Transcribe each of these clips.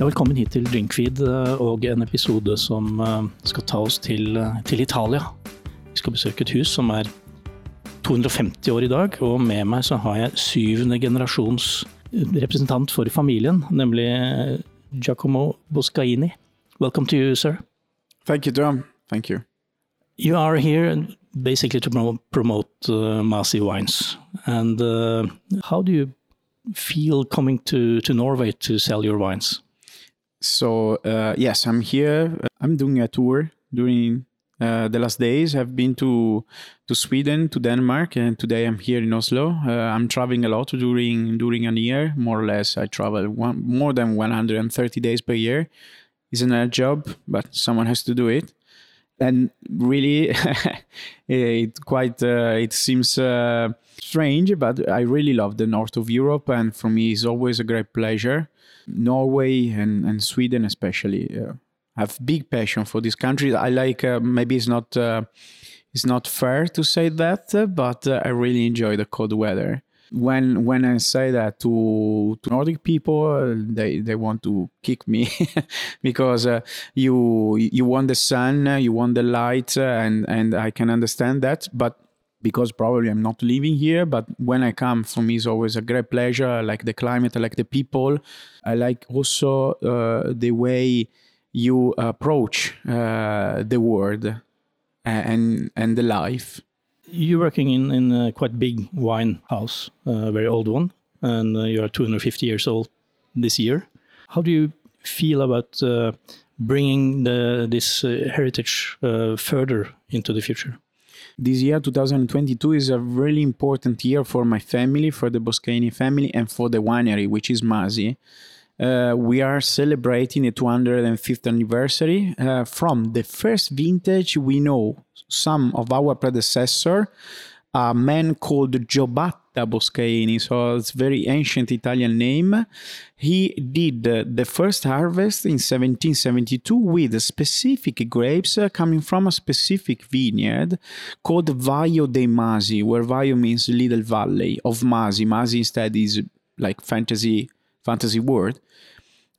Ja, velkommen hit til Drinkfeed eh, og en episode som eh, skal ta oss til, eh, til Italia. Vi skal besøke et hus som er 250 år i dag, og med meg så har jeg syvende generasjons representant for familien, nemlig Giacomo Boscaini. Welcome to you, sir. Thank you, Tom. Thank you. You are here basically to promote, promote uh, Masi wines. And uh, how do you feel coming to, to Norway to sell your wines? So uh, yes, I'm here. I'm doing a tour during uh, the last days. I've been to to Sweden, to Denmark, and today I'm here in Oslo. Uh, I'm traveling a lot during during a year, more or less. I travel one, more than 130 days per year. It's not a job, but someone has to do it. And really, it quite uh, it seems uh, strange, but I really love the north of Europe, and for me, it's always a great pleasure Norway and, and Sweden especially uh, have big passion for these countries. I like uh, maybe it's not uh, it's not fair to say that, uh, but I really enjoy the cold weather. When when I say that to, to Nordic people, they, they want to kick me because uh, you you want the sun, you want the light, and and I can understand that, but because probably I'm not living here, but when I come, for me, it's always a great pleasure. I like the climate, I like the people. I like also uh, the way you approach uh, the world and and the life. You're working in, in a quite big wine house, a very old one, and uh, you are 250 years old this year. How do you feel about uh, bringing the, this uh, heritage uh, further into the future? this year 2022 is a really important year for my family for the Boscaini family and for the winery which is Masi uh, we are celebrating the 205th anniversary uh, from the first vintage we know some of our predecessor a man called Giobatta Boscaini, so it's very ancient Italian name. He did the first harvest in 1772 with specific grapes uh, coming from a specific vineyard called Vaio dei Masi, where Vaio means little valley of Masi. Masi instead is like fantasy fantasy world.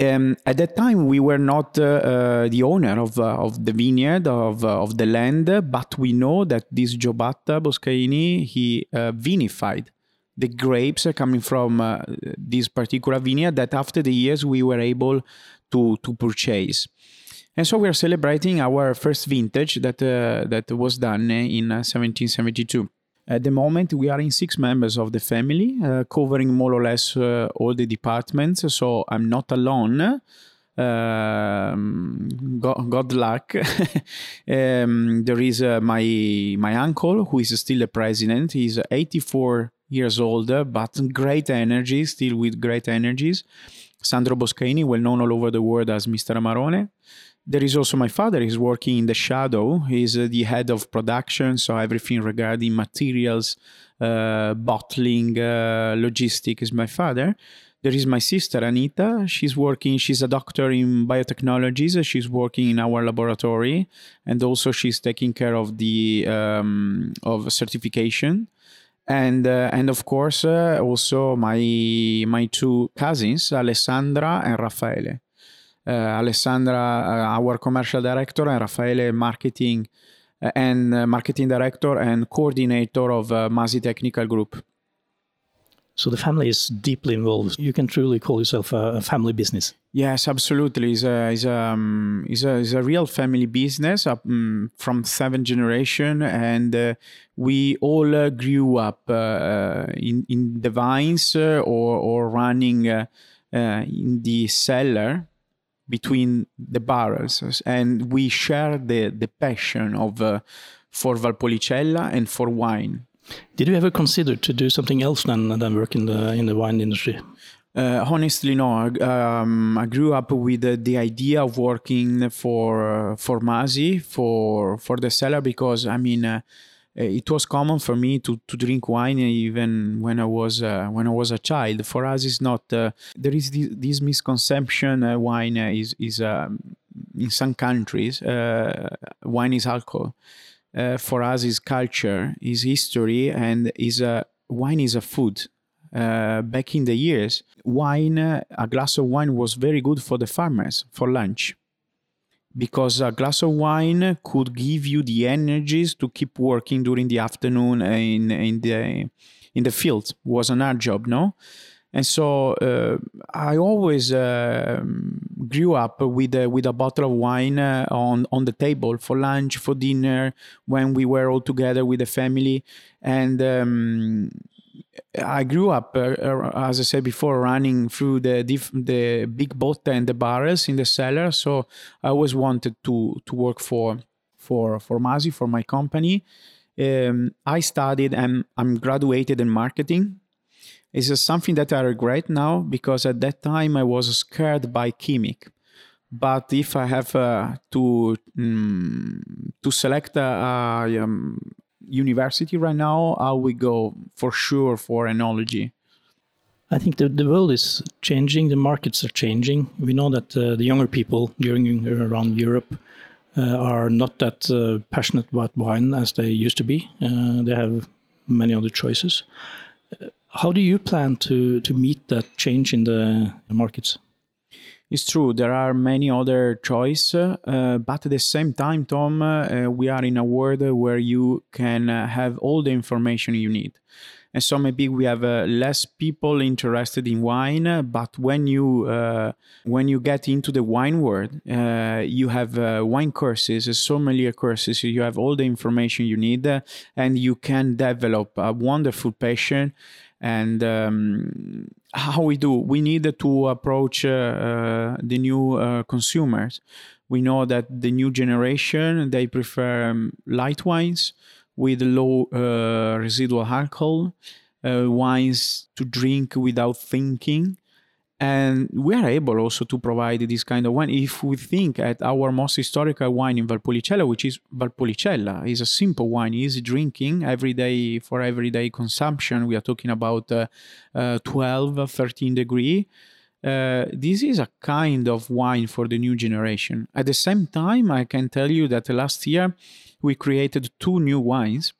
Um, at that time, we were not uh, uh, the owner of, uh, of the vineyard, of, uh, of the land, but we know that this Giobatta Boscaini, he uh, vinified the grapes coming from uh, this particular vineyard that after the years we were able to, to purchase. And so we are celebrating our first vintage that, that was done in 1772. At the moment, we are in six members of the family, uh, covering more or less uh, all the departments. So I'm not alone. Um, God, God, luck. um, there is uh, my my uncle who is still the president. He's 84 years old, but great energy, still with great energies. Sandro Boscaini, well known all over the world as Mr. Amarone there is also my father. He's working in the shadow. He's uh, the head of production so everything regarding materials uh, bottling uh, logistic is my father. There is my sister anita. She's working she's a doctor in biotechnologies. She's working in our laboratory and also she's taking care of the um, of certification. And uh, and of course uh, also my my two cousins alessandra and raffaele uh, Alessandra, uh, our commercial director, and Raffaele, marketing uh, and marketing director and coordinator of Masi Technical Group. So the family is deeply involved. You can truly call yourself a, family business. Yes, absolutely. It's a, it's a, um, it's a, it's a real family business um, from seven generation, and uh, we all uh, grew up uh, in in the vines or or running in the cellar between the barrels and we share the, the passion of uh, for Valpolicella and for wine. Did you ever consider to do something else than, than work in the, in the wine industry? Uh, honestly, no. Um, I grew up with uh, the idea of working for uh, for Masi for for the cellar because I mean uh, it was common for me to, to drink wine even when I was uh, when I was a child. For us, it's not. Uh, there is this, this misconception: uh, wine is is um, in some countries uh, wine is alcohol. Uh, for us, is culture, is history, and is a wine is a food. uh, back in the years, wine, a glass of wine was very good for the farmers for lunch because a glass of wine could give you the energies to keep working during the afternoon in, in the in the field. Was an hard job no? And so uh, I always uh, grew up with a, with a bottle of wine uh, on on the table for lunch, for dinner, when we were all together with the family, and um, I grew up, uh, as I said before, running through the diff- the big boat and the barrels in the cellar. So I always wanted to to work for for for Masi for my company. Um, I studied and I'm graduated in marketing is something that I regret now because at that time I was scared by chemic. But if I have uh, to um, to select a, a um, university right now, How we go for sure for enology. I think the, the world is changing, the markets are changing. We know that uh, the younger people during around Europe uh, are not that uh, passionate about wine as they used to be. Uh, they have many other choices. How do you plan to, to meet that change in the markets? It's true, there are many other choices, uh, but at the same time, Tom, uh, we are in a world where you can uh, have all the information you need. And so maybe we have uh, less people interested in wine, but when you uh, when you get into the wine world, uh, you have wine courses, sommelier courses. You have all the information you need, and you can develop a wonderful passion and um, how we do we need to approach uh, uh, the new uh, consumers. We know that the new generation they prefer um, light wines with low uh, residual alcohol uh, wines to drink without thinking and we are able also to provide this kind of wine. If we think at our most historical wine in valpolicella which is valpolicella is a simple wine easy drinking every day for everyday consumption. We are talking about uh, uh, 12 13 degree. Uh, this is a kind of wine for the new generation. At the same time i can tell you that last year we created two new wines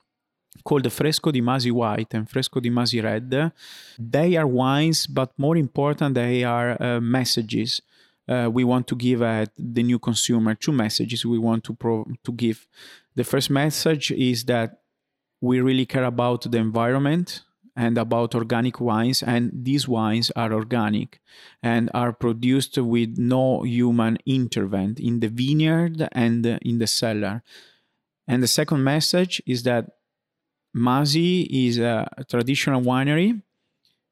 called Fresco di Masi White and Fresco di Masi Red. They are wines, but more important, they are uh, messages. Uh, we want to give at the new consumer two messages we want to pro- to give. The first message is that we really care about the environment and about organic wines and these wines are organic and are produced with no human intervention in the vineyard and in the cellar and the second message is that Masi is a traditional winery,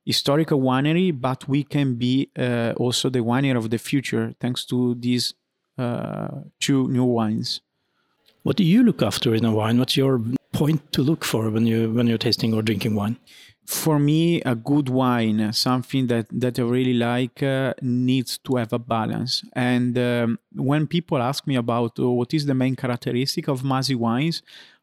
historical winery, but we can be uh, also the winery of the future thanks to these uh, two new wines. What do you look after in a wine? What's your point to look for when you when you're tasting or drinking wine? For me, a good wine, something that that I really like, uh, needs to have a balance. And um, when people ask me about oh, what is the main characteristic of Masi wines,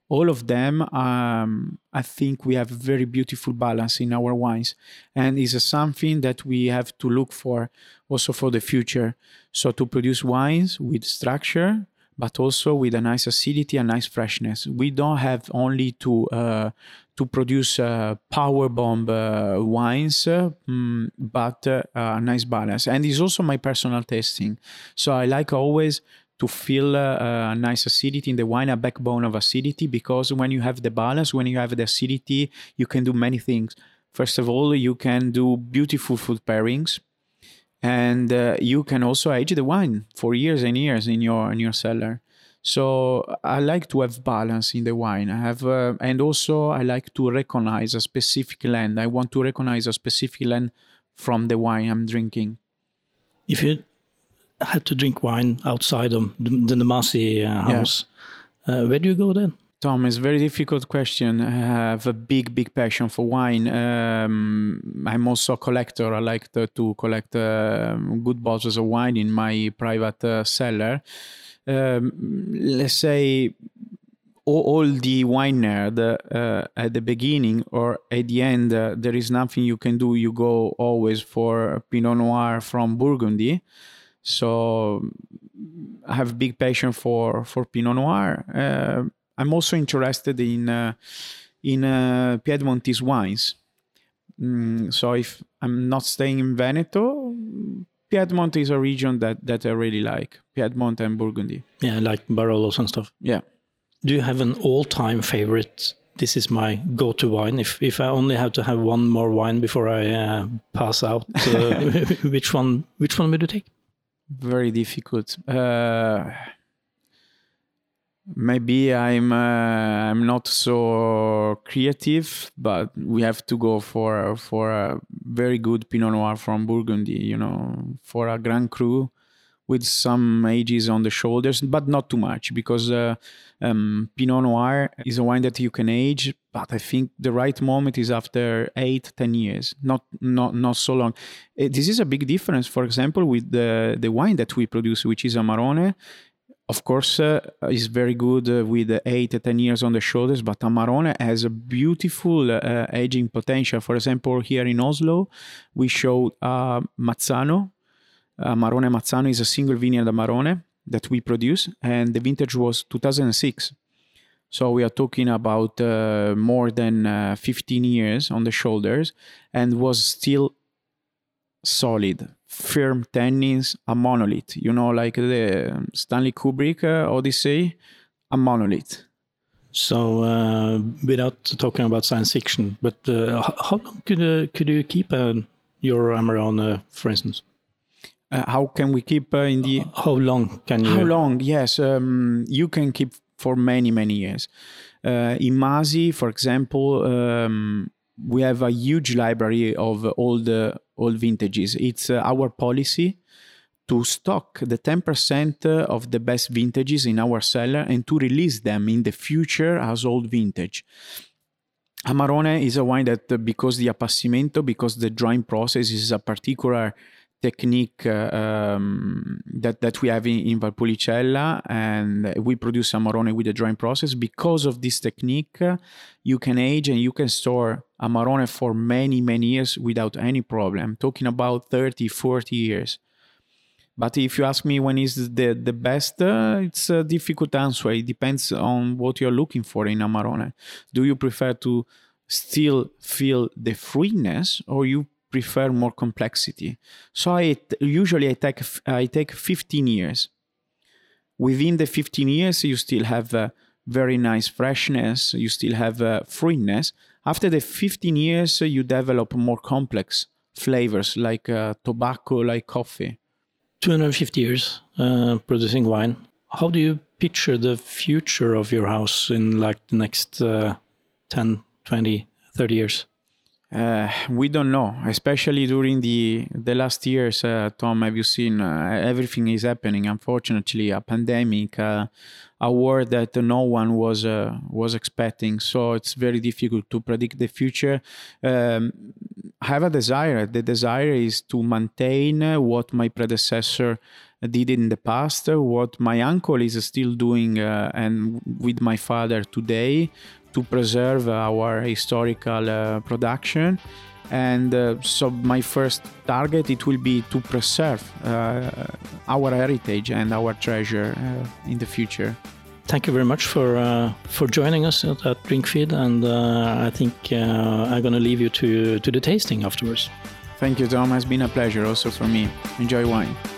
all of them um, i think we have very beautiful balance in our wines. And is something that we have to look for also for the future. So to produce wines with structure but also with a nice acidity and nice freshness. We don't have only to uh, to produce uh, power bomb uh, wines uh, mm, but uh, a nice balance. And it's also my personal tasting. So i like always to feel uh, a nice acidity in the wine, a backbone of acidity, because when you have the balance, when you have the acidity, you can do many things. First of all, you can do beautiful food pairings, and uh, you can also age the wine for years and years in your in your cellar. So I like to have balance in the wine. I have, uh, and also I like to recognize a specific land. I want to recognize a specific land from the wine I'm drinking. If you had to drink wine outside of the, the Masi uh, house, yeah. uh, where do you go then? Tom, it's a very difficult question. I have a big, big passion for wine. Um, I'm also a collector. I like to, to collect uh, good bottles of wine in my private uh, cellar. Um, let's say all, all the wine nerd uh, at the beginning or at the end, uh, there is nothing you can do. You go always for Pinot Noir from Burgundy. So I have a big passion for for Pinot Noir. Uh, I'm also interested in uh, in uh, Piedmontese wines. Mm, so if I'm not staying in Veneto, Piedmont is a region that that I really like. Piedmont and Burgundy. Yeah, like Barolos and stuff. Yeah. Do you have an all-time favorite? This is my go-to wine. If if I only have to have one more wine before I uh, pass out, uh, which one? Which one would you take? Very difficult. Uh, maybe I'm uh, I'm not so creative, but we have to go for for a very good Pinot Noir from Burgundy. You know, for a Grand Cru with some ages on the shoulders, but not too much because uh, um, Pinot Noir is a wine that you can age, but I think the right moment is after eight, ten years, not not not so long. Uh, this is a big difference, for example, with the the wine that we produce, which is Amarone of course, uh, is very good uh, with eight, ten years on the shoulders, but Amarone has a beautiful uh, aging potential. For example, here in Oslo, we showed uh, Mazzano. Is a single vineyard Amarone that we produce, and the vintage was 2006. So we are talking about uh, more than uh, 15 years on the shoulders, and was still solid, firm tannins, a monolith. You know, like the Stanley Kubrick uh, Odyssey, a monolith. So, uh, without talking about science fiction, but uh, how long could uh, could you keep uh, your Amarone, for instance? Uh, how can we keep in the? How long can you? How long? Yes, um, you can keep for many many years. in Masi, for example, um, we have a huge library of all the all vintages. It's uh, our policy to stock the 10% of the best vintages in our cellar and to release them in the future as old vintage. Amarone is a wine that, uh, because the appassimento, because the drying process is a particular technique uh, um, that that we have in, in, Valpolicella, and we produce Amarone with the drying process. Because of this technique, you can age and you can store Amarone for many many years without any problem. talking about 30, 40 years. But if you ask me when is the the best, uh, it's a difficult answer. It depends on what you're looking for in Amarone. Do you prefer to still feel the fruitiness, or you prefer more complexity. So I usually I take I take 15 years. Within the 15 years, you still have a very nice freshness. You still have a fruitness. After the 15 years, you develop more complex flavors like uh, tobacco, like coffee. 250 years uh, producing wine. How do you picture the future of your house in like the next uh, 10, 20, 30 years? Uh, we don't know, especially during the the last years. Uh, Tom, have you seen uh, everything is happening? Unfortunately, a pandemic, uh, a war that no one was uh, was expecting. So it's very difficult to predict the future. Um, I have a desire. The desire is to maintain what my predecessor did in the past, what my uncle is still doing, uh, and with my father today to preserve our historical uh, production. And uh, so my first target it will be to preserve uh, our heritage and our treasure uh, in the future. Thank you very much for uh, for joining us at, at drinkfeed and uh, i think i'm going to leave you to to the tasting afterwards. Thank you tom. It's been a pleasure also for me. Enjoy wine